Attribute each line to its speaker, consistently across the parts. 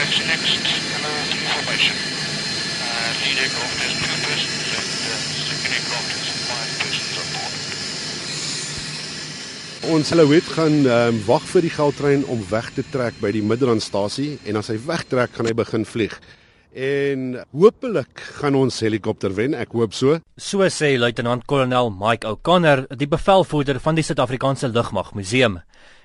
Speaker 1: Taxi next, hello, information. Uh, lead aircraft has two persons and uh, second aircraft has five persons on board.
Speaker 2: Ons Silhouet gaan um, wag vir die Gautrain om weg te trek by die Midrandstasie en as hy wegtrek gaan hy begin vlieg. En hopelik gaan ons helikopter wen, ek hoop so.
Speaker 3: So sê luitenant-kolonel Mike O'Connor, die bevelvoerder van die Suid-Afrikaanse Lugmag Museum.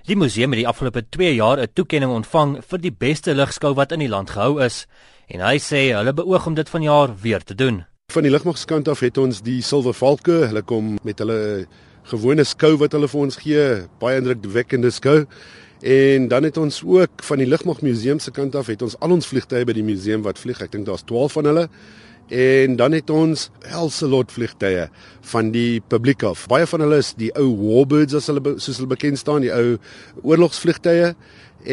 Speaker 3: Die museum het die afgelope 2 jaar 'n toekenning ontvang vir die beste lugskou wat in die land gehou is, en hy sê hulle beoog om dit vanjaar weer te doen.
Speaker 2: Van die lugmagskant af het ons die Silver Valke, hulle kom met hulle gewone skou wat hulle vir ons gee, baie indrukwekkende skou. En dan het ons ook van die Lugmag Museum se kant af het ons al ons vliegtye by die museum wat vlieg. Ek dink daar's 12 van hulle. En dan het ons Elselot vliegtye van die publiek af. Baie van hulle is die ou Warbirds as hulle soos hulle bekend staan, die ou oorlogsvliegtye.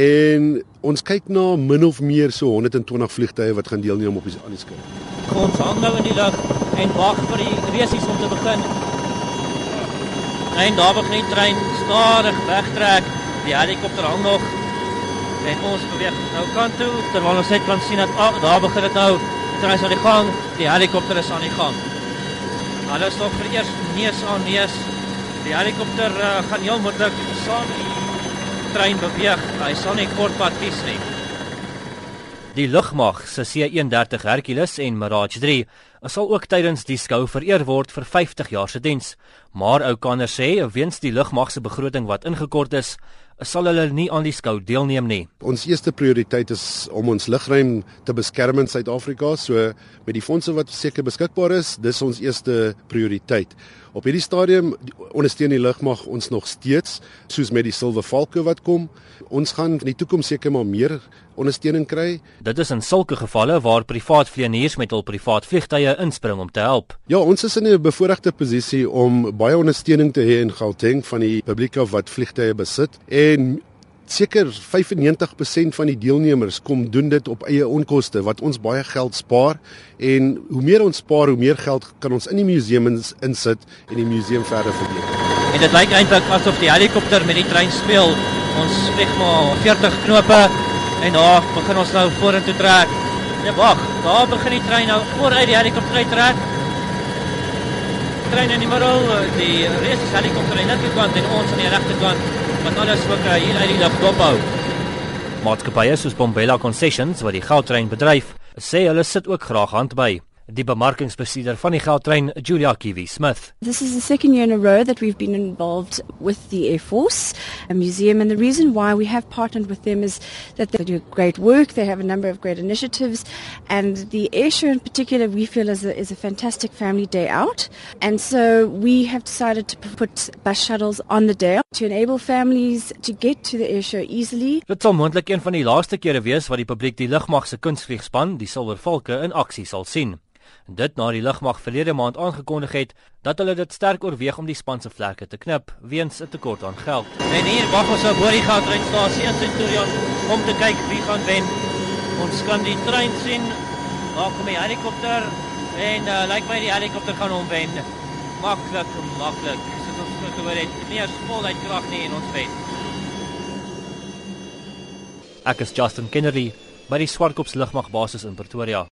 Speaker 2: En ons kyk na min of meer so 120 vliegtye wat gaan deelneem op die aan die skou.
Speaker 4: Ons hang nou in die lug en wag vir die resies om te begin. En daar begin die trein stadig wegtrek. Die helikopter hang nog. En ons beweeg nou kant toe terwyl ons net kan sien dat ah, daar begin dit nou. Trein is aan die gang. Die helikopter is aan die gang. Hulle is nog vir eers neus aan neus. Die helikopter uh, gaan heel moontlik saam met die trein beweeg. Hy sal nie kort pad kies nie.
Speaker 3: Die lugmag se C-130 Hercules en Mirage 3 sal ook tydens die skou vereer word vir 50 jaar se diens. Maar ou Kanner sê weens die lugmag se begroting wat ingekort is, sal hulle nie aan die skou deelneem nie.
Speaker 2: Ons eerste prioriteit is om ons lugruim te beskerm in Suid-Afrika, so met die fondse wat seker beskikbaar is, dis ons eerste prioriteit. Op hierdie stadium ondersteun die lugmag ons nog steeds soos met die Silver Falcon wat kom. Ons gaan in die toekoms seker maar meer ondersteuning kry.
Speaker 3: Dit is in sulke gevalle waar privaat vlieëniers met hul privaat vliegtye inspring om te help.
Speaker 2: Ja, ons is in 'n bevoordeelde posisie om baie ondersteuning te hê in Gauteng van die publiek wat vliegtye besit en seker 95% van die deelnemers kom doen dit op eie onkoste wat ons baie geld spaar en hoe meer ons spaar hoe meer geld kan ons in die museum insit en die museum verder verbeter.
Speaker 4: En dit lyk eintlik asof die helikopter met die trein speel. Ons vlieg maar 40 knope en daar begin ons nou vorentoe trek. Ja wag, daar begin die trein nou vooruit die helikopter uittrek. Trein in die middel, die reis helikopter aan die linkerkant en ons aan die regterkant wat alles ook uh, hier uit die lug dophou.
Speaker 3: Maatskappye soos Bombela Concessions wat die goudtrein bedryf, sê hulle sit ook graag hand by die bemarkingsbestuurder van die Gautrain Julia Kiwi Smith.
Speaker 5: This is the second year in a row that we've been involved with the Air Force a museum and the reason why we have partnered with them is that they do great work, they have a number of great initiatives and the air show in particular we feel is a, is a fantastic family day out and so we have decided to put bus shuttles on the day to enable families to get to the air show easily.
Speaker 3: Dit sal moontlik een van die laaste kere wees wat die publiek die lugmag se kunstvliegspan, die Silver Valke in aksie sal sien dit na die lugmag verlede maand aangekondig het dat hulle dit sterk oorweeg om die span se vlekke te knip weens 'n tekort aan geld.
Speaker 4: En hier wag ons op die Gautrainstasie in Centurion om te kyk wie gaan wen. Ons kan die trein sien. Daar kom die helikopter en uh, lyk my die helikopter gaan hom wen. Maklik, maklik. Sit ons so te hoor het nie eens voluit krag nie en ons wen.
Speaker 3: Ek is Justin Kennedy by die Swartkops lugmagbasis in Pretoria.